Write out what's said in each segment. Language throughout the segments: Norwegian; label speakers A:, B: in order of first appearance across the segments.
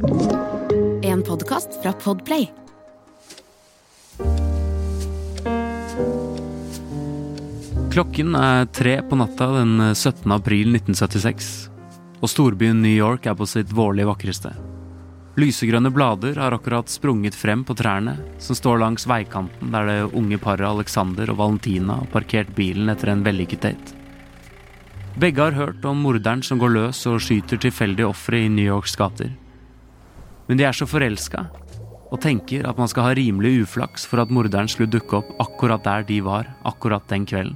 A: En podkast fra Podplay.
B: Klokken er tre på natta den 17. april 1976, og storbyen New York er på sitt vårlig vakreste. Lysegrønne blader har akkurat sprunget frem på trærne som står langs veikanten der det unge paret Alexander og Valentina har parkert bilen etter en vellykket date. Begge har hørt om morderen som går løs og skyter tilfeldige ofre i New Yorks gater. Men de er så forelska og tenker at man skal ha rimelig uflaks for at morderen skulle dukke opp akkurat der de var akkurat den kvelden.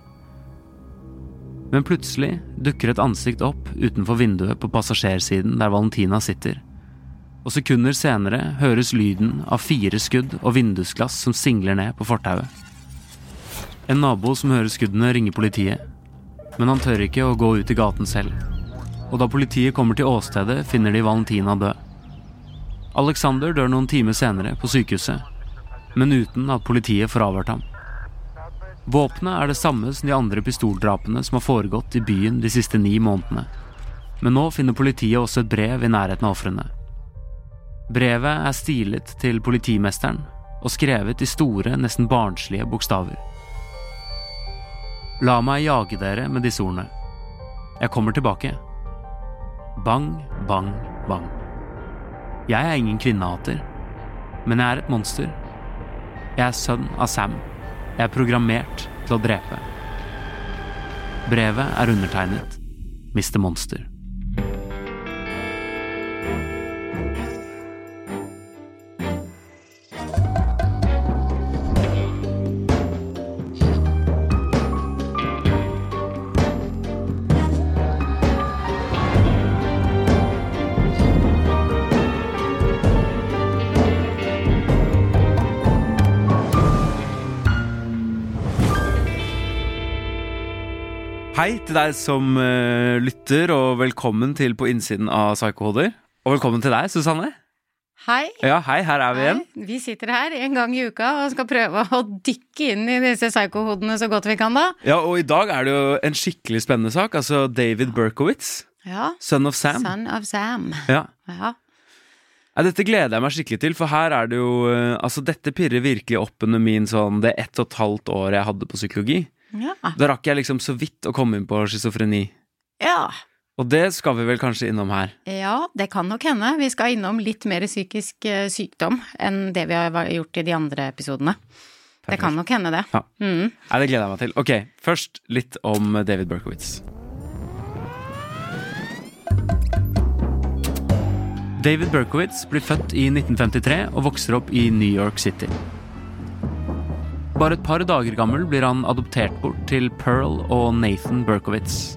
B: Men plutselig dukker et ansikt opp utenfor vinduet på passasjersiden der Valentina sitter. Og sekunder senere høres lyden av fire skudd og vindusglass som singler ned på fortauet. En nabo som hører skuddene, ringer politiet. Men han tør ikke å gå ut i gaten selv. Og da politiet kommer til åstedet, finner de Valentina død. Alexander dør noen timer senere på sykehuset, men uten at politiet får avhørt ham. Våpenet er det samme som de andre pistoldrapene som har foregått i byen de siste ni månedene. Men nå finner politiet også et brev i nærheten av ofrene. Brevet er stilet til politimesteren og skrevet i store, nesten barnslige bokstaver. La meg jage dere med disse ordene. Jeg kommer tilbake. Bang, bang, bang. Jeg er ingen kvinnehater, men jeg er et monster. Jeg er sønn av Sam. Jeg er programmert til å drepe. Brevet er undertegnet Mr. Monster. Hei til deg som uh, lytter, og velkommen til På innsiden av Psykohoder. Og velkommen til deg, Susanne.
C: Hei.
B: Ja, hei, her er vi igjen.
C: Hei. Vi sitter her en gang i uka og skal prøve å dykke inn i disse psykohodene så godt vi kan, da.
B: Ja, og i dag er det jo en skikkelig spennende sak. Altså David Berkowitz,
C: Ja.
B: son of Sam.
C: Son of Sam.
B: Ja.
C: Ja.
B: Ja, dette gleder jeg meg skikkelig til, for her er det jo eh, Altså, dette pirrer virkelig opp under min sånn det ett og et halvt året jeg hadde på psykologi.
C: Ja.
B: Da rakk jeg liksom så vidt å komme inn på schizofreni.
C: ja.
B: Og det skal vi vel kanskje innom her.
C: Ja, det kan nok hende. Vi skal innom litt mer psykisk eh, sykdom enn det vi har gjort i de andre episodene. Det kan nok hende, det.
B: Ja.
C: Mm.
B: Nei, det gleder jeg meg til. Ok, først litt om David Berkowitz. David Berkowitz blir født i 1953 og vokser opp i New York City. Bare et par dager gammel blir han adoptert bort til Pearl og Nathan Berkowitz.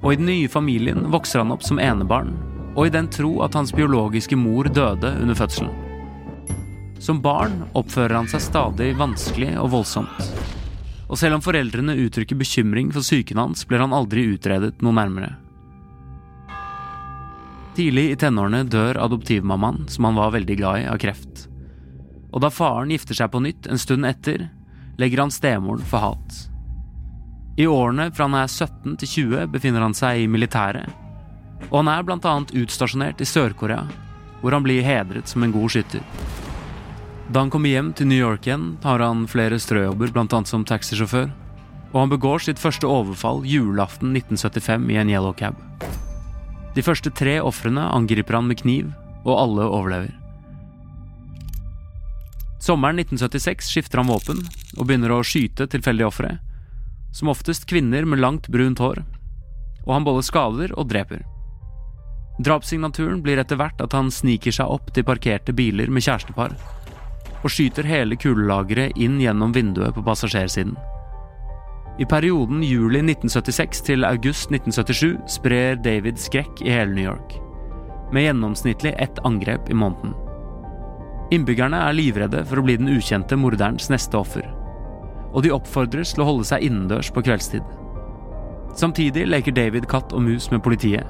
B: Og i den nye familien vokser han opp som enebarn, og i den tro at hans biologiske mor døde under fødselen. Som barn oppfører han seg stadig vanskelig og voldsomt. Og selv om foreldrene uttrykker bekymring for psyken hans, blir han aldri utredet noe nærmere. Tidlig i tenårene dør adoptivmammaen, som han var veldig glad i, av kreft. Og da faren gifter seg på nytt en stund etter, legger han stemoren for hat. I årene fra han er 17 til 20 befinner han seg i militæret, og han er annet utstasjonert i Sør-Korea, hvor han blir hedret som en god skytter. Da han kommer hjem til New York igjen, har han flere strøjobber, annet som taxisjåfør, og han begår sitt første overfall julaften 1975 i en yellow cab. De første tre ofrene angriper han med kniv, og alle overlever. Sommeren 1976 skifter han våpen og begynner å skyte tilfeldige ofre, som oftest kvinner med langt brunt hår, og han både skader og dreper. Drapssignaturen blir etter hvert at han sniker seg opp til parkerte biler med kjærestepar, og skyter hele kulelageret inn gjennom vinduet på passasjersiden. I perioden juli 1976 til august 1977 sprer David skrekk i hele New York, med gjennomsnittlig ett angrep i måneden. Innbyggerne er livredde for å bli den ukjente morderens neste offer, og de oppfordres til å holde seg innendørs på kveldstid. Samtidig leker David katt og mus med politiet,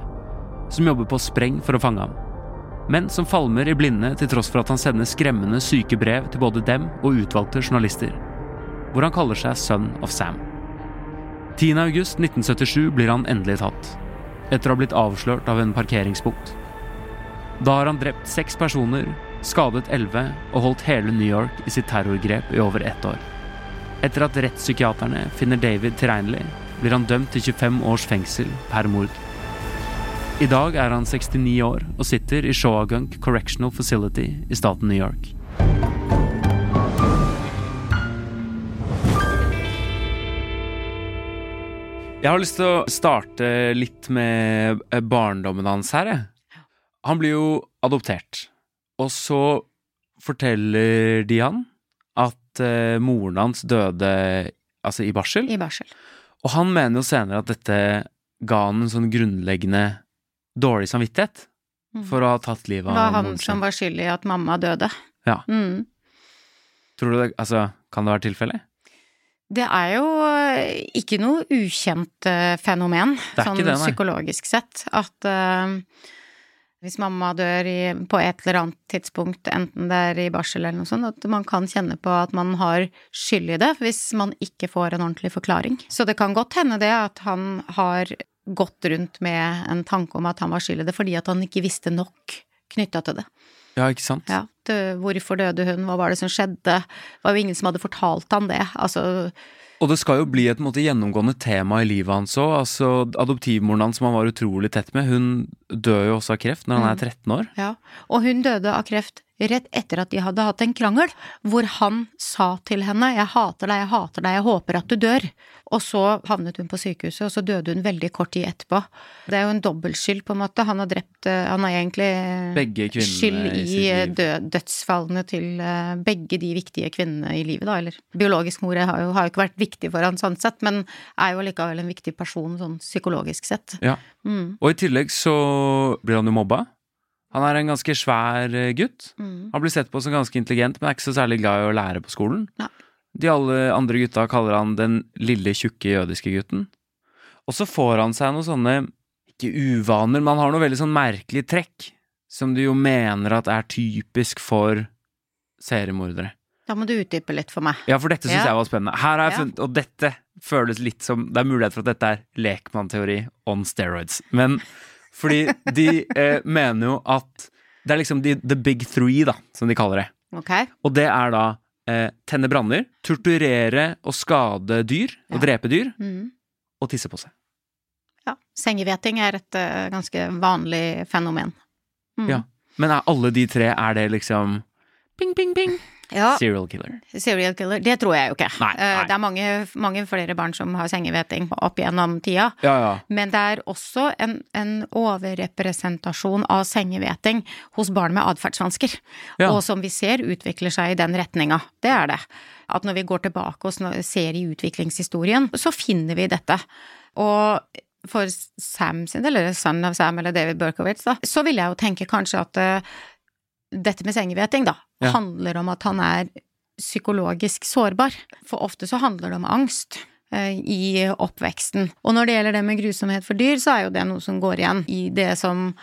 B: som jobber på spreng for å fange ham, men som falmer i blinde til tross for at han sender skremmende syke brev til både dem og utvalgte journalister, hvor han kaller seg Son of Sam. 10. august 1977 blir han endelig tatt, etter å ha blitt avslørt av en parkeringsbukt. Da har han drept seks personer, skadet elleve og holdt hele New York i sitt terrorgrep i over ett år. Etter at rettspsykiaterne finner David tilregnelig, blir han dømt til 25 års fengsel per mord. I dag er han 69 år og sitter i Shawagunk Correctional Facility i staten New York. Jeg har lyst til å starte litt med barndommen hans her. Han blir jo adoptert, og så forteller de han at eh, moren hans døde altså i barsel.
C: I barsel.
B: Og han mener jo senere at dette ga han en sånn grunnleggende dårlig samvittighet
C: Mm.
B: for å ha tatt livet av...
C: Det var han
B: moren
C: som var skyld i at mamma døde.
B: Ja.
C: Mm.
B: Tror du det, altså, kan det være tilfellet?
C: Det er jo eh, ikke noe ukjent eh, fenomen, sånn
B: det,
C: psykologisk sett, at eh, hvis mamma dør i, på et eller annet tidspunkt, enten det er i barsel eller noe sånt, at man kan kjenne på at man har skyld i det hvis man ikke får en ordentlig forklaring. Så det kan godt hende det at han har gått rundt med en tanke om at han var skyld i det fordi at han ikke visste nok knytta til det.
B: Ja, ikke sant?
C: Ja, det, hvorfor døde hun, hva var det som skjedde? Det var jo ingen som hadde fortalt han det. Altså,
B: Og det skal jo bli et måte, gjennomgående tema i livet hans òg. Altså, adoptivmoren hans, som han var utrolig tett med, hun dør jo også av kreft når han er 13 år.
C: ja. Og hun døde av kreft rett etter at de hadde hatt en krangel, hvor han sa til henne 'jeg hater deg, jeg hater deg, jeg håper at du dør'. Og så havnet hun på sykehuset, og så døde hun veldig kort tid etterpå. Det er jo en dobbeltskyld, på en måte. Han har drept eh, Han har egentlig
B: Begge
C: skyld
B: i
C: i død, dødsfallene til eh, begge de viktige kvinnene i livet, da. Eller biologisk mor har jo, har jo ikke vært viktig for han sånn sett, men er jo likevel en viktig person sånn psykologisk sett.
B: Ja.
C: Mm.
B: Og i tillegg så blir han jo mobba. Han er en ganske svær eh, gutt.
C: Mm.
B: Han blir sett på som ganske intelligent, men er ikke så særlig glad i å lære på skolen.
C: Nei.
B: De alle andre gutta kaller han den lille, tjukke jødiske gutten. Og så får han seg noen sånne, ikke uvaner, men han har noe veldig sånn merkelig trekk, som du jo mener at er typisk for seriemordere.
C: Da må du utdype litt for meg.
B: Ja, for dette syns
C: Ja.
B: jeg var spennende. Her har jeg funnet, og dette føles litt som Det er mulighet for at dette er lekmannteori on steroids. Men fordi de eh, mener jo at det er liksom de, the big three, da, som de kaller det.
C: Okay.
B: Og det er da eh, tenne branner, torturere og skade dyr, og
C: Ja.
B: drepe dyr,
C: Mm.
B: og tisse på seg.
C: Ja. Sengehveting er et uh, ganske vanlig fenomen. Mm.
B: Ja. Men er alle de tre, er det liksom ping, ping, ping?
C: Ja,
B: Serial killer.
C: serial killer. Det tror jeg jo ikke.
B: Nei,
C: Eh,
B: nei.
C: Det er mange, mange flere barn som har sengehveting opp gjennom tida.
B: Ja, ja.
C: Men det er også en, en overrepresentasjon av sengehveting hos barn med atferdsvansker. Og som vi ser utvikler seg i den retninga. Det er det. At når vi går tilbake og ser i utviklingshistorien, så finner vi dette. Og for Sam sin del, eller sønnen av Sam eller David Berkowitz, da, så vil jeg jo tenke kanskje at eh, dette med sengehveting, da,
B: Ja.
C: handler om at han er psykologisk sårbar. For ofte så handler det om angst eh, i oppveksten. Og når det gjelder det med grusomhet for dyr, så er jo det noe som går igjen i det som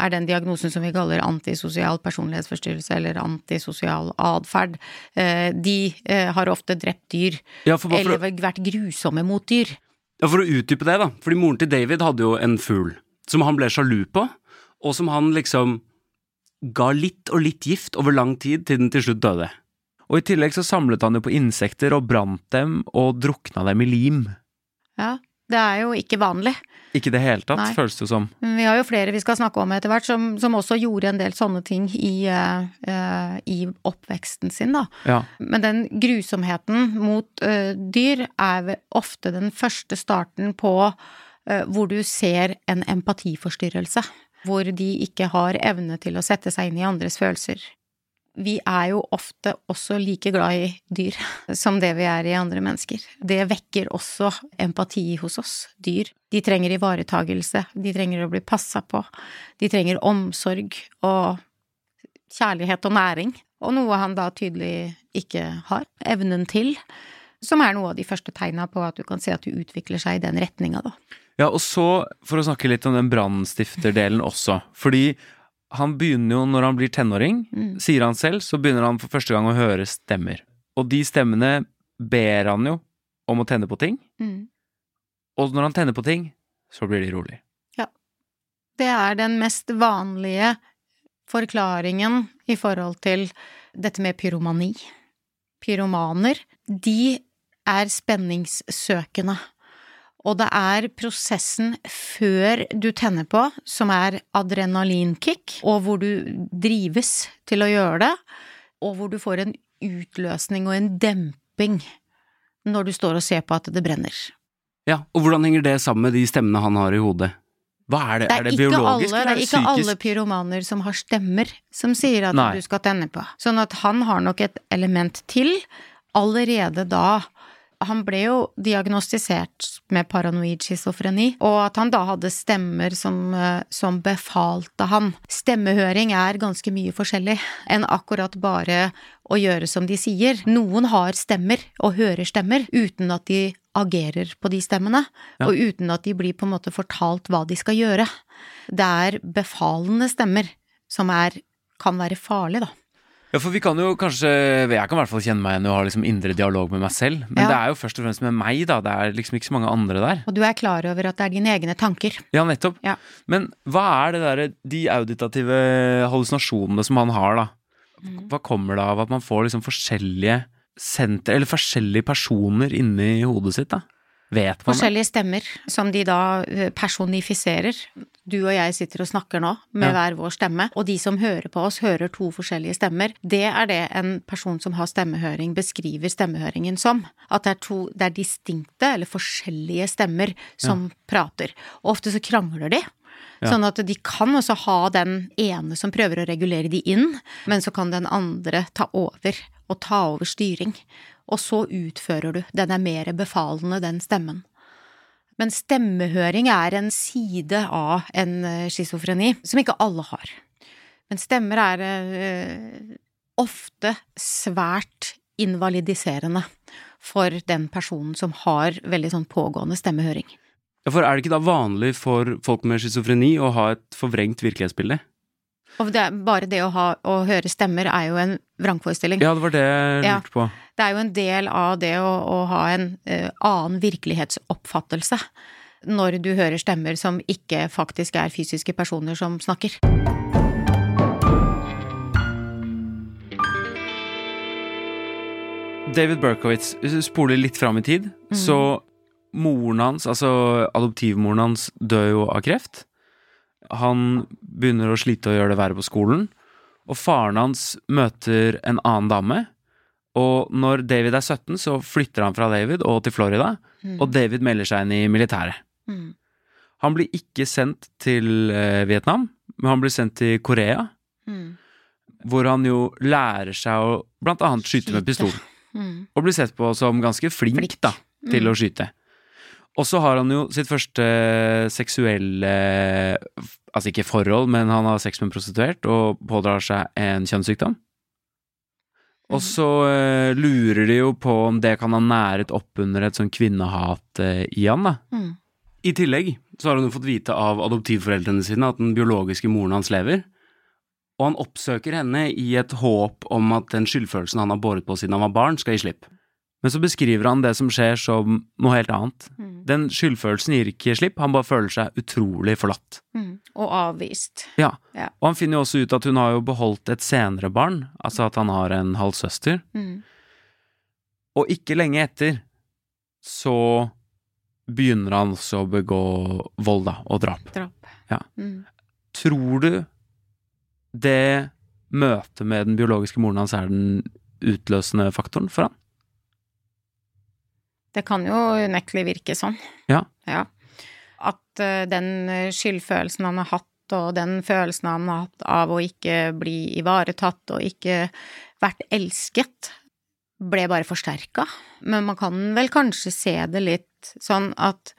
C: er den diagnosen som vi kaller antisosial personlighetsforstyrrelse eller antisosial atferd. Eh, De eh, har ofte drept dyr,
D: Ja, for, for,
C: eller vært grusomme mot dyr.
D: ja, for å utdype det, da. Fordi moren til David hadde jo en fugl som han ble sjalu på, og som han liksom ga litt og litt gift over lang tid til den til slutt døde.
B: Og i tillegg så samlet han jo på insekter og brant dem og drukna dem i lim.
C: Ja, det er jo ikke vanlig.
B: Ikke i det hele tatt,
C: Nei.
B: føles det som.
C: Men Vi har jo flere vi skal snakke om etter hvert, som, som også gjorde en del sånne ting i, uh, i oppveksten sin, da.
B: Ja.
C: Men den grusomheten mot uh, dyr er ofte den første starten på uh, hvor du ser en empatiforstyrrelse. Hvor de ikke har evne til å sette seg inn i andres følelser. Vi er jo ofte også like glad i dyr som det vi er i andre mennesker. Det vekker også empati hos oss, dyr. De trenger ivaretagelse, de trenger å bli passa på, de trenger omsorg og kjærlighet og næring. Og noe han da tydelig ikke har evnen til. Som er noe av de første tegna på at du kan se at du utvikler seg i den retninga, da.
B: Ja, og så, for å snakke litt om den brannstifterdelen også, fordi han begynner jo når han blir tenåring,
C: Mm.
B: sier han selv, så begynner han for første gang å høre stemmer. Og de stemmene ber han jo om å tenne på ting,
C: Mm.
B: og når han tenner på ting, så blir de rolig. Ja.
C: Det er den mest vanlige forklaringen i forhold til dette med pyromani. Pyromaner, de er spenningssøkende. Og det er prosessen før du tenner på, som er adrenalinkick, og hvor du drives til å gjøre det, og hvor du får en utløsning og en demping når du står og ser på at det brenner.
D: Ja, og hvordan henger det sammen med de stemmene han har i hodet? Hva er det?
C: Det
D: er
C: er,
D: det biologisk,
C: alle, det
D: eller
C: er
D: er det
C: ikke alle pyromaner som har stemmer som sier at
D: Nei.
C: du skal tenne på. Sånn at han har nok et element til allerede da. Han ble jo diagnostisert med paranoid schizofreni, og at han da hadde stemmer som, eh, som befalte han. Stemmehøring er ganske mye forskjellig enn akkurat bare å gjøre som de sier. Noen har stemmer og hører stemmer uten at de agerer på de stemmene,
D: Ja.
C: og uten at de blir på en måte fortalt hva de skal gjøre. Det er befalende stemmer som er, kan være farlig, da.
B: Ja, for vi kan jo kanskje Jeg kan i hvert fall kjenne meg igjen og ha liksom indre dialog med meg selv. Men
C: Ja.
B: det er jo først og fremst med meg, da. Det er liksom ikke så mange andre der.
C: Og du er klar over at det er dine egne tanker.
B: Ja, nettopp.
C: Ja.
B: Men hva er det derre De auditative hallusinasjonene som han har, da?
C: Mm.
B: Hva kommer det av at man får liksom forskjellige sentre, eller forskjellige personer inni hodet sitt, da? Vet man?
C: Forskjellige stemmer som de da eh, personifiserer. Du og jeg sitter og snakker nå med
B: Ja.
C: hver vår stemme, og de som hører på oss, hører to forskjellige stemmer. Det er det en person som har stemmehøring, beskriver stemmehøringen som. At det er to Det er distinkte, eller forskjellige stemmer som prater. Og ofte så krangler de.
B: Ja.
C: Sånn at de kan også ha den ene som prøver å regulere de inn, men så kan den andre ta over og ta over styring. Og så utfører du. Den er mer befalende, den stemmen. Men stemmehøring er en side av en eh, schizofreni som ikke alle har. Men stemmer er eh, ofte svært invalidiserende for den personen som har veldig sånn pågående stemmehøring.
D: Ja, for er det ikke da vanlig for folk med schizofreni å ha et forvrengt virkelighetsbilde?
C: Og det, bare det å, ha, å høre stemmer er jo en vrangforestilling.
D: Ja, det var det jeg lurte på.
C: Det er jo en del av det å, å ha en uh, annen virkelighetsoppfattelse når du hører stemmer som ikke faktisk er fysiske personer som snakker.
B: David Berkowitz, spoler litt fram i tid, så moren hans, altså adoptivmoren hans, dør jo av kreft. Han begynner å slite og gjøre det verre på skolen. Og faren hans møter en annen dame. Og når David er 17, så flytter han fra David og til Florida. Og David melder seg inn i militæret.
C: Mm.
B: Han blir ikke sendt til eh, Vietnam, men han blir sendt til Korea.
C: Mm.
B: Hvor han jo lærer seg å blant annet skyte med pistol.
C: Mm.
B: Og blir sett på som ganske flink,
C: Flink.
B: da, til
C: Mm.
B: å skyte. Og så har han jo sitt første seksuelle Altså ikke forhold, men han har sex med en prostituert og pådrar seg en kjønnssykdom. Og så uh, lurer de jo på om det kan ha næret opp under et sånn kvinnehat uh, i han, da.
C: Mm.
D: I tillegg så har han jo fått vite av adoptivforeldrene sine at den biologiske moren hans lever. Og han oppsøker henne i et håp om at den skyldfølelsen han har båret på siden han var barn, skal gi slipp. Men så beskriver han det som skjer som noe helt annet.
C: Mm.
B: Den skyldfølelsen gir ikke slipp, han bare føler seg utrolig forlatt.
C: Mm. Og avvist.
B: Ja.
C: Ja.
B: Og han finner jo også ut at hun har jo beholdt et senere barn, altså at han har en halvsøster.
C: Mm.
B: Og ikke lenge etter så begynner han også å begå vold, da, og drap.
C: Drap.
B: Ja.
C: Mm.
B: Tror du det møtet med den biologiske moren hans er den utløsende faktoren for han?
C: Det kan jo unektelig virke sånn.
B: Ja.
C: Ja. At eh, den skyldfølelsen han har hatt, og den følelsen han har hatt av å ikke bli ivaretatt og ikke vært elsket, ble bare forsterka. Men man kan vel kanskje se det litt sånn at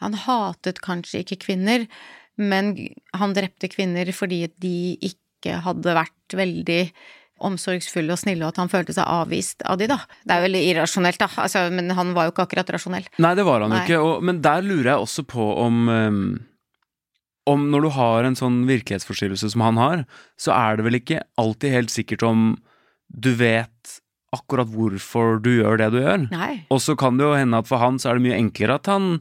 C: han hatet kanskje ikke kvinner, men han drepte kvinner fordi de ikke hadde vært veldig omsorgsfulle og snille, og at han følte seg avvist av de, da. Det er veldig irrasjonelt, da, altså, men han var jo ikke akkurat rasjonell.
B: Nei, det var han jo ikke, og, men der lurer jeg også på om um, Om når du har en sånn virkelighetsforstyrrelse som han har, så er det vel ikke alltid helt sikkert om du vet akkurat hvorfor du gjør det du gjør. Og så kan det jo hende at for han så er det mye enklere at han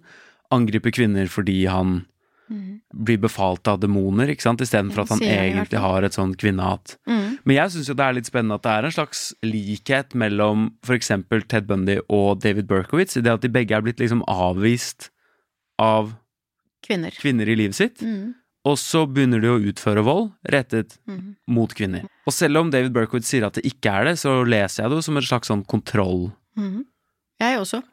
B: angriper kvinner fordi han
C: Mm.
B: blir befalt av demoner, ikke sant, istedenfor at han egentlig har et sånn kvinnehat.
C: Mm.
B: Men jeg syns jo det er litt spennende at det er en slags likhet mellom f.eks. Ted Bundy og David Berkowitz, i det at de begge er blitt liksom avvist av
C: Kvinner.
B: kvinner i livet sitt,
C: Mm.
B: og så begynner de å utføre vold rettet
C: Mm.
B: mot kvinner. Og selv om David Berkowitz sier at det ikke er det, så leser jeg det jo som en slags sånn kontroll.
C: Mm. Jeg også.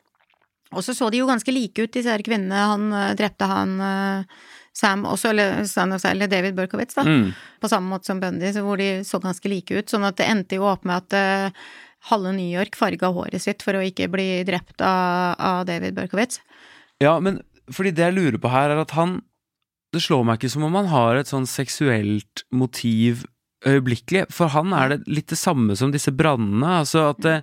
C: Og så så de jo ganske like ut, disse her kvinnene. Han eh, drepte han eh, Sam også, eller, David Berkowitz, da.
B: Mm.
C: På samme måte som Bundy, hvor de så ganske like ut. Sånn at det endte jo opp med at eh, halve New York farga håret sitt for å ikke bli drept av, av David Berkowitz.
B: Ja, men fordi det jeg lurer på her, er at han Det slår meg ikke som om han har et sånn seksuelt motiv øyeblikkelig. For han er det litt det samme som disse brannene. Altså at det,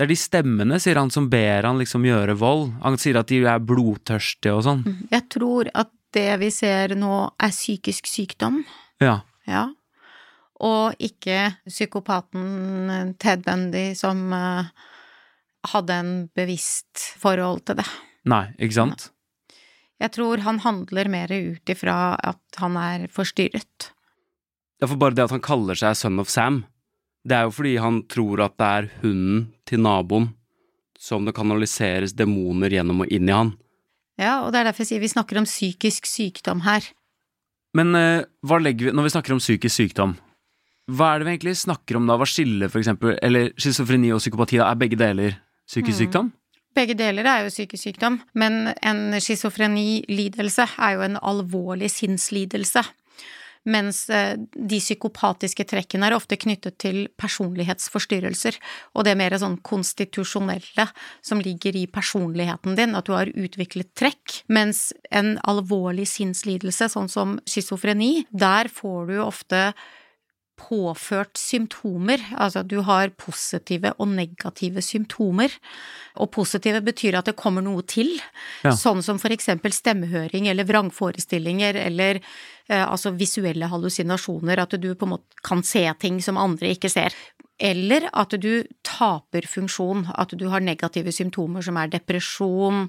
B: det er de stemmene, sier han, som ber han liksom gjøre vold. Han sier at de er blodtørstige og sånn.
C: Jeg tror at det vi ser nå er psykisk sykdom.
B: Ja.
C: Ja. Og ikke psykopaten Ted Bundy som uh, hadde en bevisst forhold til det.
B: Nei, ikke sant?
C: Jeg tror han handler mer ut ifra at han er forstyrret.
B: Ja, for bare det at han kaller seg Son of Sam, det er jo fordi han tror at det er hunden til naboen som det kanaliseres demoner gjennom og inn i han.
C: Ja, og det er derfor jeg sier vi snakker om psykisk sykdom her.
B: Men eh, hva legger vi, når vi snakker om psykisk sykdom, hva er det vi egentlig snakker om da? Hva skiller for eksempel, eller schizofreni og psykopati, da? er begge deler psykisk
C: Mm.
B: sykdom?
C: Begge deler er jo psykisk sykdom, men en schizofrenilidelse er jo en alvorlig sinnslidelse. Mens eh, de psykopatiske trekkene er ofte knyttet til personlighetsforstyrrelser, og det er mer sånn konstitusjonelle som ligger i personligheten din, at du har utviklet trekk. Mens en alvorlig sinnslidelse, sånn som schizofreni, der får du ofte påført symptomer, altså du har positive og negative symptomer. Og positive betyr at det kommer noe til,
B: Ja.
C: sånn som for eksempel stemmehøring eller vrangforestillinger eller eh, altså visuelle hallusinasjoner, at du på en måte kan se ting som andre ikke ser. Eller at du taper funksjon, at du har negative symptomer som er depresjon,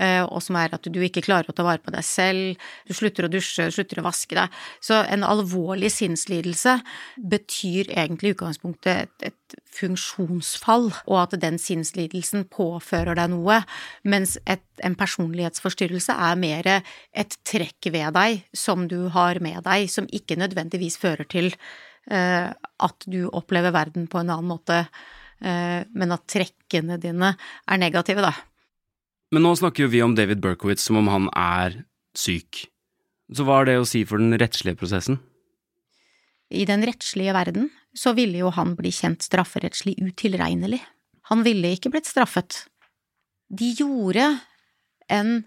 C: eh, og som er at du ikke klarer å ta vare på deg selv, du slutter å dusje, slutter å vaske deg. Så en alvorlig sinnslidelse betyr egentlig i utgangspunktet et, et funksjonsfall, og at den sinnslidelsen påfører deg noe, mens et, en personlighetsforstyrrelse er mer et trekk ved deg som du har med deg, som ikke nødvendigvis fører til at du opplever verden på en annen måte, eh, men at trekkene dine er negative, da.
B: Men nå snakker jo vi om David Berkowitz som om han er syk. Så hva har det å si for den rettslige prosessen?
C: I den rettslige verden så ville jo han bli kjent strafferettslig utilregnelig. Han ville ikke blitt straffet. De gjorde en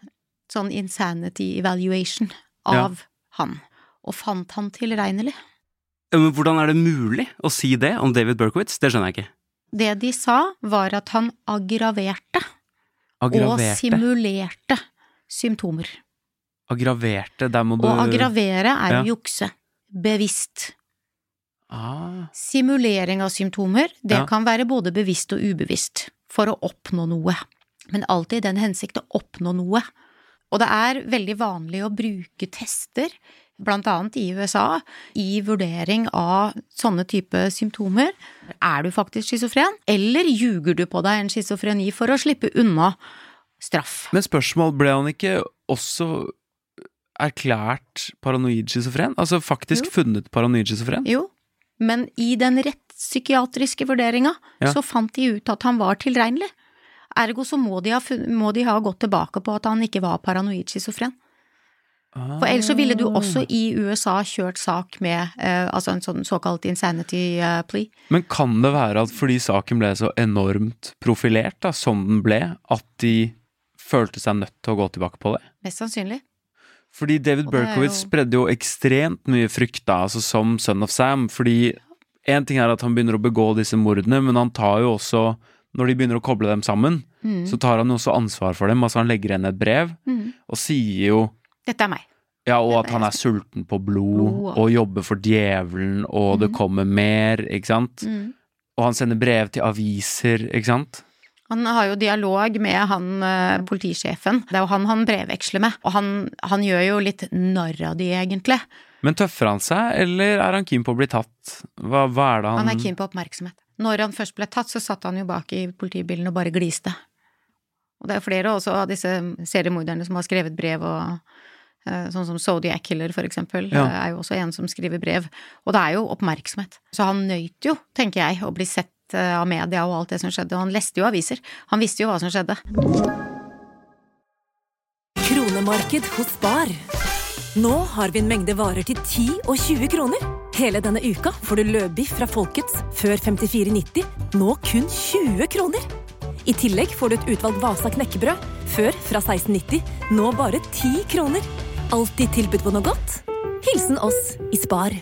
C: sånn insanity evaluation av han, og fant han tilregnelig.
B: Ja, Men hvordan er det mulig å si det om David Berkowitz? Det skjønner jeg ikke.
C: Det de sa, var at han aggraverte, og simulerte symptomer.
B: Aggraverte, der må du
C: Å aggravere er
B: Ja.
C: å jukse. Bevisst.
B: ah,
C: Simulering av symptomer, det
B: Ja.
C: kan være både bevisst og ubevisst, for å oppnå noe. Men alltid i den hensikt å oppnå noe. Og det er veldig vanlig å bruke tester, annet i USA, i vurdering av sånne type symptomer. Er du faktisk schizofren, eller ljuger du på deg en schizofreni for å slippe unna straff?
B: Men spørsmål, ble han ikke også erklært paranoid schizofren? Altså faktisk
C: Jo.
B: funnet paranoid schizofren?
C: Jo, men i den rettspsykiatriske vurderinga
B: Ja.
C: så fant de ut at han var tilregnelig. Ergo så må de, ha, må de ha gått tilbake på at han ikke var paranoid schizofren. For ellers så ville du
B: Ah.
C: også i USA kjørt sak med eh, altså en sånn såkalt insanity eh, plea.
B: Men kan det være at fordi saken ble så enormt profilert, da, som den ble, at de følte seg nødt til å gå tilbake på det?
C: Mest sannsynlig.
B: Fordi David
C: er
B: Berkowitz
C: jo-
B: spredde jo ekstremt mye frykt da, altså som Son of Sam, fordi én ting er at han begynner å begå disse mordene, men han tar jo også, når de begynner å koble dem sammen,
C: Mm.
B: så tar han jo også ansvar for dem. Altså han legger igjen et brev,
C: Mm.
B: og sier jo
C: Dette er meg.
B: ja, og at han er sulten på blod,
C: og-
B: jobber for djevelen, og det
C: Mhm.
B: kommer mer, ikke sant?
C: Mm.
B: Og han sender brev til aviser, ikke sant?
C: Han har jo dialog med han uh, politisjefen. Det er jo han han brevveksler med. Og han, han gjør jo litt narr av de, egentlig.
B: Men tøffer han seg, eller er han keen på å bli tatt? Hva, hva er det han
C: Han er keen på oppmerksomhet. Når han først ble tatt, så satt han jo bak i politibilen og bare gliste. Og det er flere også av disse seriemorderne som har skrevet brev og eh, Sånn som Zodiac Killer, for eksempel, ja. er jo også en som skriver brev. Og det er jo oppmerksomhet. Så han nøyt jo, tenker jeg, å bli sett Eh, av media og alt det som skjedde, og han leste jo aviser. Han visste jo hva som skjedde.
E: Kronemarked hos Bar. Nå har vi en mengde varer til 10 og 20 kroner. Hele denne uka får du løbiff fra Folkets før 54,90, nå kun 20 kroner. I tillegg får du et utvalgt Vasa knekkebrød, før fra 1690, nå bare 10 kroner. Alltid tilbud på noe godt. Hilsen oss i Spar.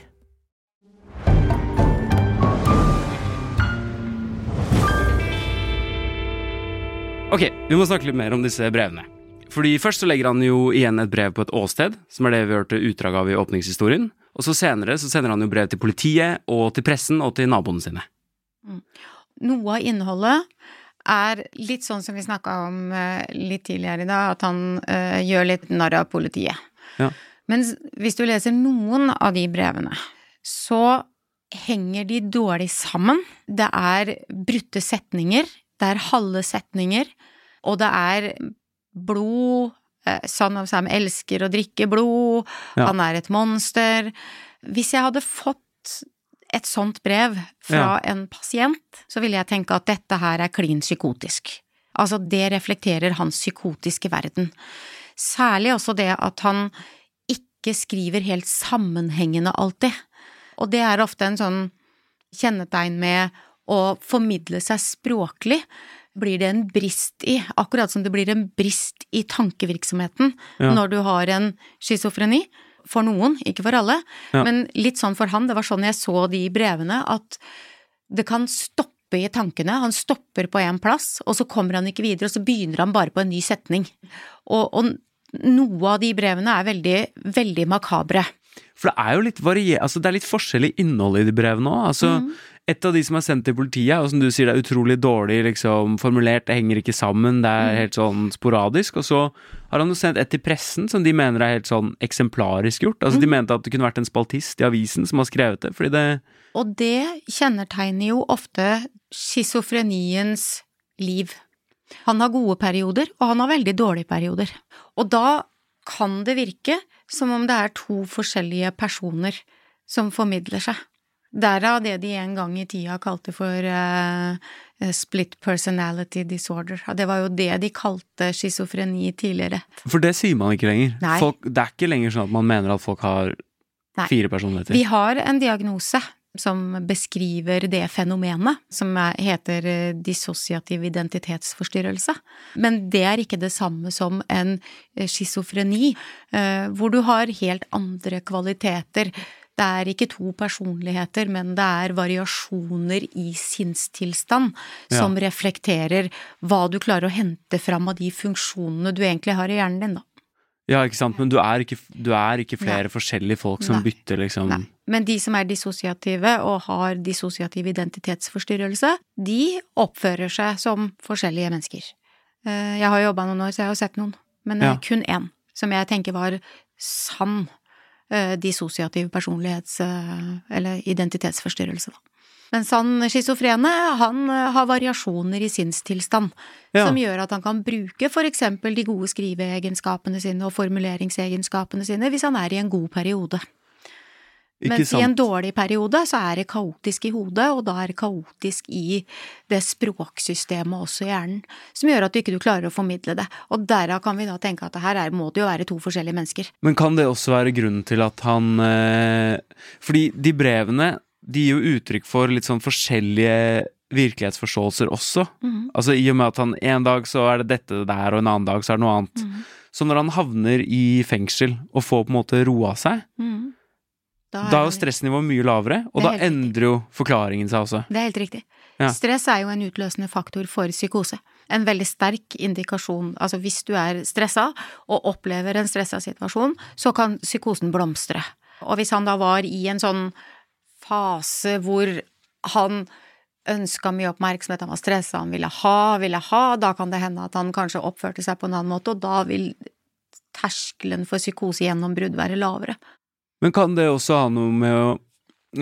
B: Ok, vi må snakke litt mer om disse brevene. Fordi Først så legger han jo igjen et brev på et åsted, som er det vi hørte utdrag av i åpningshistorien. Og så senere så sender han jo brev til politiet og til pressen og til naboene sine.
C: Mm. Noe av innholdet er litt sånn som vi snakka om uh, litt tidligere i dag, at han uh, gjør litt narr av politiet. Ja. Men hvis du leser noen av de brevene, så henger de dårlig sammen. Det er brutte setninger det er halve setninger, og det er blod eh, Son of Sam elsker å drikke blod, ja. han er et monster Hvis jeg hadde fått et sånt brev fra ja. en pasient, så ville jeg tenke at dette her er klin psykotisk. Altså, det reflekterer hans psykotiske verden. Særlig også det at han ikke skriver helt sammenhengende alltid. Og det er ofte en sånn kjennetegn med å formidle seg språklig, blir det en brist i, akkurat som det blir en brist i tankevirksomheten ja. når du har en schizofreni. For noen, ikke for alle, ja. men litt sånn for han. Det var sånn jeg så de brevene, at det kan stoppe i tankene. Han stopper på én plass, og så kommer han ikke videre, og så begynner han bare på en ny setning. Og, og noe av de brevene er veldig, veldig makabre.
B: For det er jo litt varier... Altså, det er litt forskjellig innhold i de brevene òg. Altså, mm et av de som er sendt til politiet, og som du sier det er utrolig dårlig liksom, formulert, det henger ikke sammen, det er mm. helt sånn sporadisk. Og så har han jo sendt et til pressen som de mener er helt sånn eksemplarisk gjort. Altså mm. De mente at det kunne vært en spaltist i avisen som har skrevet det, fordi det
C: Og det kjennetegner jo ofte schizofreniens liv. Han har gode perioder, og han har veldig dårlige perioder. Og da kan det virke som om det er to forskjellige personer som formidler seg. Derav det de en gang i tida kalte for uh, split personality disorder. Det var jo det de kalte schizofreni tidligere.
B: For det sier man ikke lenger. Folk, det er ikke lenger sånn at man mener at folk har Nei. fire personligheter.
C: Vi har en diagnose som beskriver det fenomenet, som heter eh, dissosiativ identitetsforstyrrelse. Men det er ikke det samme som en schizofreni, hvor du har helt andre kvaliteter det er ikke to personligheter, men det er variasjoner i sinnstilstand ja. som reflekterer hva du klarer å hente fram av de funksjonene du egentlig har i hjernen din, da.
B: Ja, ikke sant, men du er ikke, du er ikke flere Nei. forskjellige folk som Nei. bytter, liksom Nei.
C: Men de som er dissosiative og har dissosiativ identitetsforstyrrelse, de oppfører seg som forskjellige mennesker. Eh, jeg har jobba noen år, så jeg har sett noen, men ja. kun én som jeg tenker var sann Eh, dissosiativ personlighets- eh, eller identitetsforstyrrelse, da. Mens han schizofrene, han eh, har variasjoner i sinnstilstand, ja. som gjør at han kan bruke for eksempel de gode skriveegenskapene sine og formuleringsegenskapene sine hvis han er i en god periode. Mens i en dårlig periode så er det kaotisk i hodet, og da er det kaotisk i det språksystemet også i hjernen, som gjør at du ikke klarer å formidle det. Og derav kan vi da tenke at her er, må det jo være to forskjellige mennesker.
B: Men kan det også være grunnen til at han eh, Fordi de brevene, de gir jo uttrykk for litt sånn forskjellige virkelighetsforståelser også. Mm. Altså i og med at han en dag så er det dette der, og en annen dag så er det noe annet. Mm. Så når han havner i fengsel og får på en måte roa seg, mm da er, da er jo stressnivået mye lavere, og da endrer jo forklaringen seg også.
C: Det er helt riktig. Ja. Stress er jo en utløsende faktor for psykose. En veldig sterk indikasjon. Altså hvis du er stressa og opplever en stressa situasjon, så kan psykosen blomstre. Og hvis han da var i en sånn fase hvor han ønska mye oppmerksomhet, han var stressa, han ville ha, ville ha, da kan det hende at han kanskje oppførte seg på en annen måte, og da vil terskelen for psykosegjennombrudd være lavere.
B: Men kan det også ha noe med å,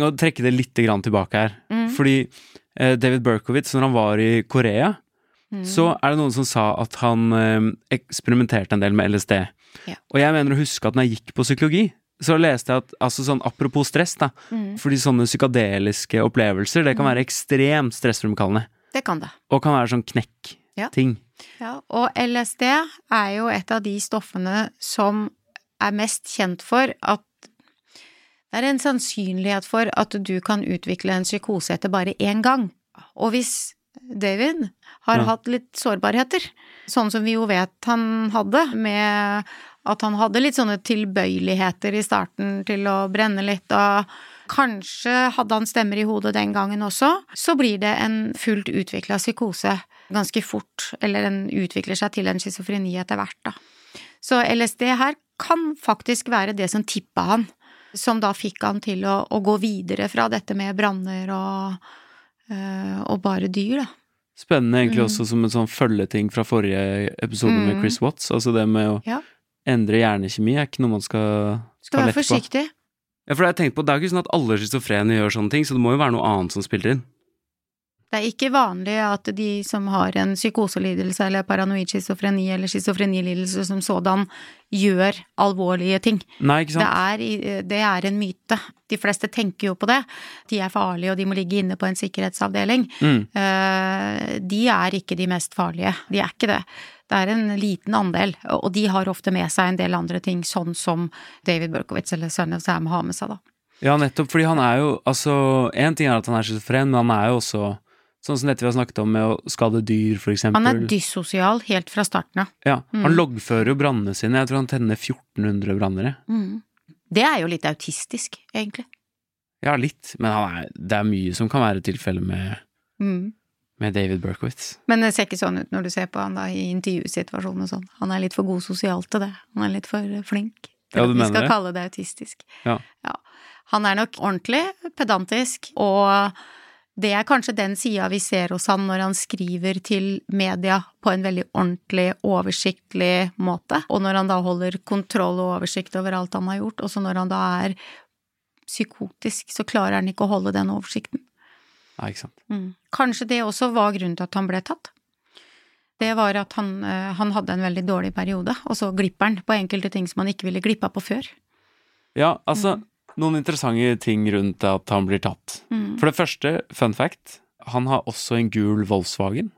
B: å trekke det litt tilbake her? Mm. Fordi eh, David Berkowitz, når han var i Korea, mm. så er det noen som sa at han eh, eksperimenterte en del med LSD. Ja. Og jeg mener å huske at når jeg gikk på psykologi, så leste jeg at altså sånn apropos stress, da, mm. fordi sånne psykadeliske opplevelser, det kan mm. være ekstremt stressfremkallende.
C: Det kan det.
B: Og kan være sånn knekk-ting.
C: Ja. ja. Og LSD er jo et av de stoffene som er mest kjent for at det er en sannsynlighet for at du kan utvikle en psykose etter bare én gang. Og hvis David har ja. hatt litt sårbarheter, sånn som vi jo vet han hadde, med at han hadde litt sånne tilbøyeligheter i starten til å brenne litt, og kanskje hadde han stemmer i hodet den gangen også, så blir det en fullt utvikla psykose ganske fort, eller den utvikler seg til en schizofreni etter hvert, da. Så LSD her kan faktisk være det som tippa han, som da fikk han til å, å gå videre fra dette med branner og, øh, og bare dyr, da.
B: Spennende egentlig mm. også som en sånn følgeting fra forrige episode mm. med Chris Watts, altså det med å ja endre hjernekjemi er ikke noe man skal,
C: skal lett på. Skal være forsiktig.
B: Ja, for jeg har på, Det er jo ikke sånn at alle schizofrene gjør sånne ting, så det må jo være noe annet som spiller inn.
C: Det er ikke vanlig at de som har en psykoselidelse eller paranoid schizofreni eller schizofrenilidelse som sådan, gjør alvorlige ting.
B: Nei, ikke sant?
C: Det er, det er, en myte. De fleste tenker jo på det. De er farlige, og de må ligge inne på en sikkerhetsavdeling. Mm. Eh, de er ikke de mest farlige. De er ikke det. Det er en liten andel, og de har ofte med seg en del andre ting, sånn som David Berkowitz eller Son of Sam har med seg, da.
B: Ja, nettopp, fordi han er jo altså En ting er at han er schizofren, men han er jo også Sånn som dette vi har snakket om med å skade dyr, for eksempel.
C: Han er dyssosial helt fra starten av.
B: Ja. Han mm. loggfører jo brannene sine. Jeg tror han tenner 1400 branner. Mm.
C: Det er jo litt autistisk, egentlig.
B: Ja, litt. Men er, det er mye som kan være tilfellet med mm. Med David Berkowitz.
C: Men det ser ikke sånn ut når du ser på han da i intervjusituasjonen og sånn. Han er litt for god sosialt til det. Han er litt for flink til ja, at vi skal det? kalle det autistisk. Ja. ja. Han er nok ordentlig pedantisk, og det er kanskje den sida vi ser hos han når han skriver til media på en veldig ordentlig, oversiktlig måte, og når han da holder kontroll og oversikt over alt han har gjort, også når han da er psykotisk, så klarer han ikke å holde den oversikten.
B: Nei, ikke sant.
C: Mm. Kanskje det også var grunnen til at han ble tatt. Det var at han, eh, han hadde en veldig dårlig periode, og så glipper han på enkelte ting som han ikke ville glippa på før.
B: Ja, altså, mm. Noen interessante ting rundt at han blir tatt. Mm. For det første, fun fact, han har også en gul Volkswagen.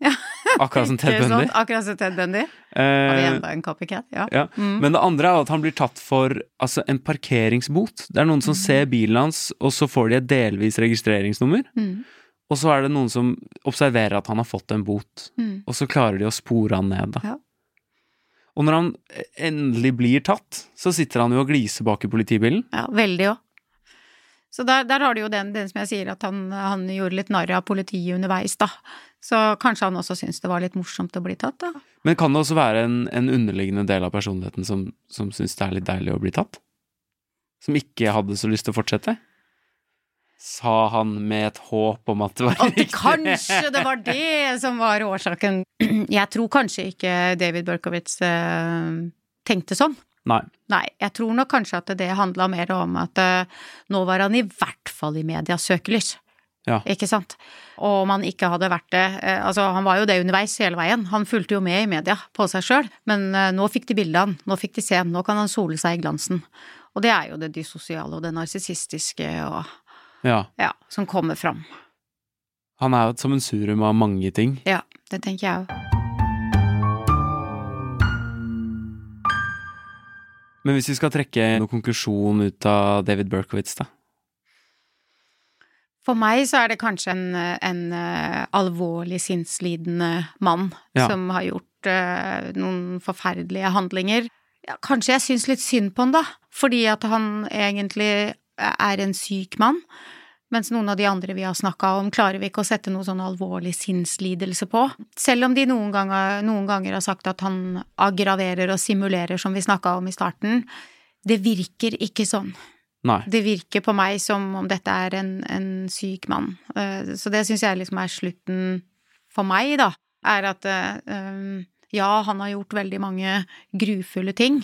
C: Ja.
B: Akkurat som Ted Bundy.
C: Sånn, akkurat som Ted Bundy. Har vi enda en copycat? Ja.
B: ja. Mm. Men det andre er at han blir tatt for altså, en parkeringsbot. Det er noen som mm. ser bilen hans, og så får de et delvis registreringsnummer. Mm. Og så er det noen som observerer at han har fått en bot, mm. og så klarer de å spore han ned, da. Ja. Og når han endelig blir tatt, så sitter han jo og gliser bak i politibilen.
C: Ja, veldig òg. Så der, der, har du jo den, den, som jeg sier, at han, han gjorde litt narr av politiet underveis, da. Så kanskje han også syntes det var litt morsomt å bli tatt, da.
B: Men kan det også være en, en underliggende del av personligheten som, som syns det er litt deilig å bli tatt? Som ikke hadde så lyst til å fortsette? Sa han med et håp om at det var
C: riktig? At kanskje det var det som var årsaken. Jeg tror kanskje ikke David Berkowitz uh, tenkte sånn.
B: Nei.
C: Nei. Jeg tror nok kanskje at det handla mer om at uh, nå var han i hvert fall i medias søkelys.
B: Ja.
C: Ikke sant? Og om han ikke hadde vært det uh, Altså, han var jo det underveis hele veien. Han fulgte jo med i media på seg sjøl, men nå fikk de bildet han, nå fikk de se han, nå kan han sole seg i glansen. Og det er jo det dysosiale og det narsissistiske og
B: ja.
C: ja. som kommer fram.
B: Han er jo et sammensurium av mange ting.
C: Ja, det tenker jeg òg.
B: Men hvis vi skal trekke noen konklusjon ut av David Berkowitz, da?
C: For meg så er det kanskje en, en uh, alvorlig sinnslidende mann ja. som har gjort uh, noen forferdelige handlinger. Ja, kanskje jeg syns litt synd på han, da, fordi at han egentlig er en syk mann. Mens noen av de andre vi har snakka om, klarer vi ikke å sette noe sånn alvorlig sinnslidelse på. Selv om de noen ganger, noen ganger har sagt at han aggraverer og simulerer, som vi snakka om i starten. Det virker ikke sånn.
B: Nei.
C: Det virker på meg som om dette er en, en syk mann. Eh, så det syns jeg liksom er slutten for meg, da. Er at eh, ja, han har gjort veldig mange grufulle ting,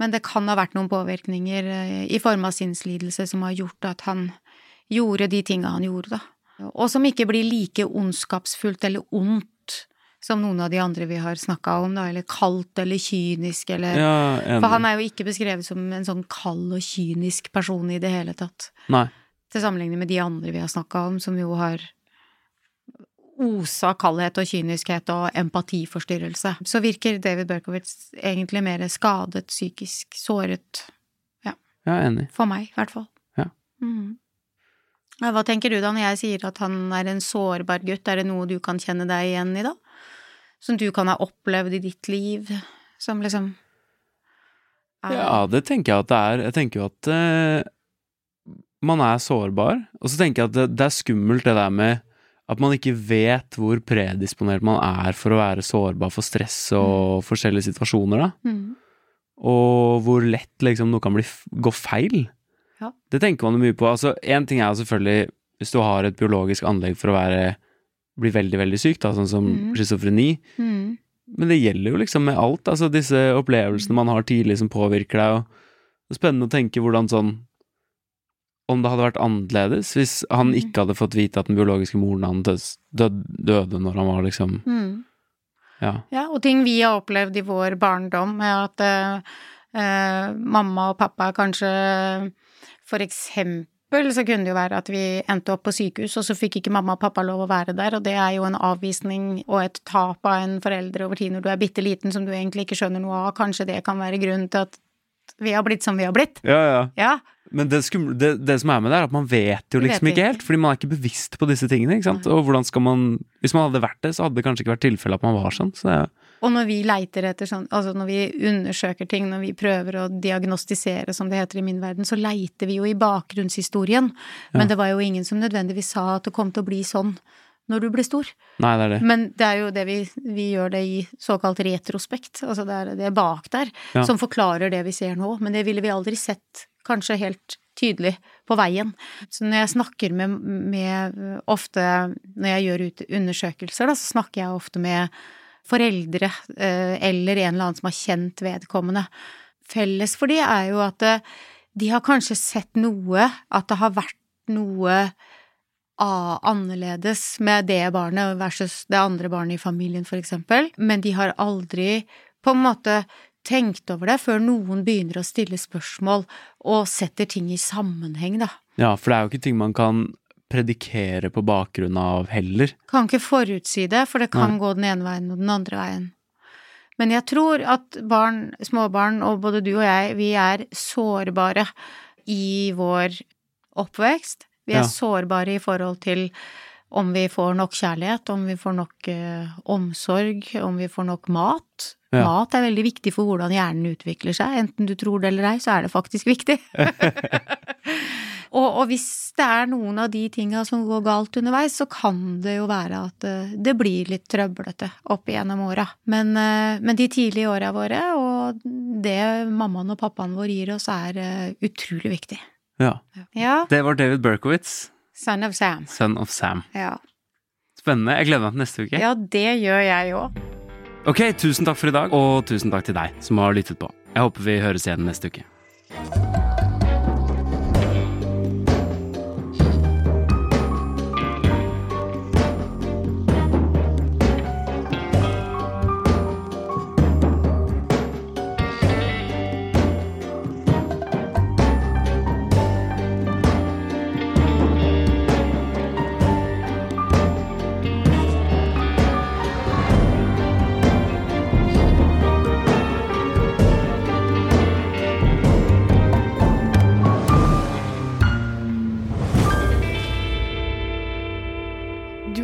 C: men det kan ha vært noen påvirkninger eh, i form av sinnslidelse som har gjort at han gjorde de tinga han gjorde, da. Og som ikke blir like ondskapsfullt eller ondt som noen av de andre vi har snakka om, da, eller kaldt eller kynisk eller
B: Ja,
C: For han er jo ikke beskrevet som en sånn kald og kynisk person i det hele tatt.
B: Nei.
C: Til sammenligning med de andre vi har snakka om, som jo har osa kaldhet og kyniskhet og empatiforstyrrelse. Så virker David Berkowitz egentlig mer skadet, psykisk såret.
B: Ja, enig.
C: For meg, i hvert fall.
B: Ja.
C: Mm. Hva tenker du da når jeg sier at han er en sårbar gutt? Er det noe du kan kjenne deg igjen i, da? Som du kan ha opplevd i ditt liv? Som liksom er-
B: Ja, det tenker jeg at det er. Jeg tenker jo at uh, man er sårbar. Og så tenker jeg at det, det er skummelt det der med at man ikke vet hvor predisponert man er for å være sårbar for stress og forskjellige situasjoner, da.
C: Mm.
B: Og hvor lett liksom noe kan bli, gå feil.
C: Ja.
B: Det tenker man jo mye på. Altså, én ting er selvfølgelig hvis du har et biologisk anlegg for å være bli veldig, veldig syk, da, sånn som
C: mm.
B: schizofreni.
C: Mm.
B: Men det gjelder jo liksom med alt, altså disse opplevelsene man har tidlig som påvirker deg, og det er spennende å tenke hvordan sånn Om det hadde vært annerledes hvis han
C: Mhm.
B: ikke hadde fått vite at den biologiske moren hans døde når han var liksom
C: mm.
B: Ja.
C: Ja, og ting vi har opplevd i vår barndom, med at eh, eh, mamma og pappa kanskje For eksempel så kunne det jo være at vi endte opp på sykehus, og så fikk ikke mamma og pappa lov å være der, og det er jo en avvisning og et tap av en forelder over tid når du er bitte liten som du egentlig ikke skjønner noe av. Kanskje det kan være grunnen til at vi har blitt som vi har blitt.
B: Ja, ja.
C: Ja.
B: Men det, skumle, det, det som er med det, er at man vet jo liksom
C: vet
B: ikke helt, fordi man er ikke bevisst på disse tingene, ikke sant. Og hvordan skal man Hvis man hadde vært det, så hadde det kanskje ikke vært tilfellet at man var sånn. Så det er
C: Og når vi leiter etter sånn, altså når vi undersøker ting, når vi prøver å diagnostisere, som det heter i min verden, så leiter vi jo i bakgrunnshistorien. Men det var jo ingen som nødvendigvis sa at det kom til å bli sånn når du ble stor.
B: Nei, det er det.
C: Men det er jo det vi, vi gjør det i såkalt retrospekt, altså det er det bak der,
B: Ja.
C: som forklarer det vi ser nå. Men det ville vi aldri sett kanskje helt tydelig på veien. Så når jeg snakker med, med ofte, når jeg gjør undersøkelser, da, så snakker jeg ofte med foreldre eh, eller en eller annen som har kjent vedkommende. Felles for de er jo at eh, de har kanskje sett noe, at det har vært noe annerledes med det barnet versus det andre barnet i familien, for eksempel, men de har aldri på en måte tenkt over det før noen begynner å stille spørsmål og setter ting i sammenheng, da.
B: Ja, for det er jo ikke ting man kan predikere på bakgrunn av heller.
C: Kan ikke forutsi det, for det kan
B: Nei.
C: gå den ene veien og den andre veien. Men jeg tror at barn, småbarn, og både du og jeg, vi er sårbare i vår oppvekst. Vi er
B: Ja.
C: sårbare i forhold til om vi får nok kjærlighet, om vi får nok eh, omsorg, om vi får nok mat.
B: Ja.
C: Mat er veldig viktig for hvordan hjernen utvikler seg. Enten du tror det eller ei, så er det faktisk viktig. og, og hvis det er noen av de tinga som går galt underveis, så kan det jo være at eh, det blir litt trøblete opp igjennom åra. Men, eh, men de tidlige åra våre, og det mammaen og pappaen vår gir oss, er eh, utrolig viktig.
B: Ja.
C: Ja.
B: Det var David Berkowitz,
C: Son of Sam.
B: son of Sam.
C: Ja.
B: Spennende. Jeg gleder meg til neste uke.
C: ja, det gjør jeg òg.
B: Ok, tusen takk for i dag, og tusen takk til deg som har lyttet på. Jeg håper vi høres igjen neste uke.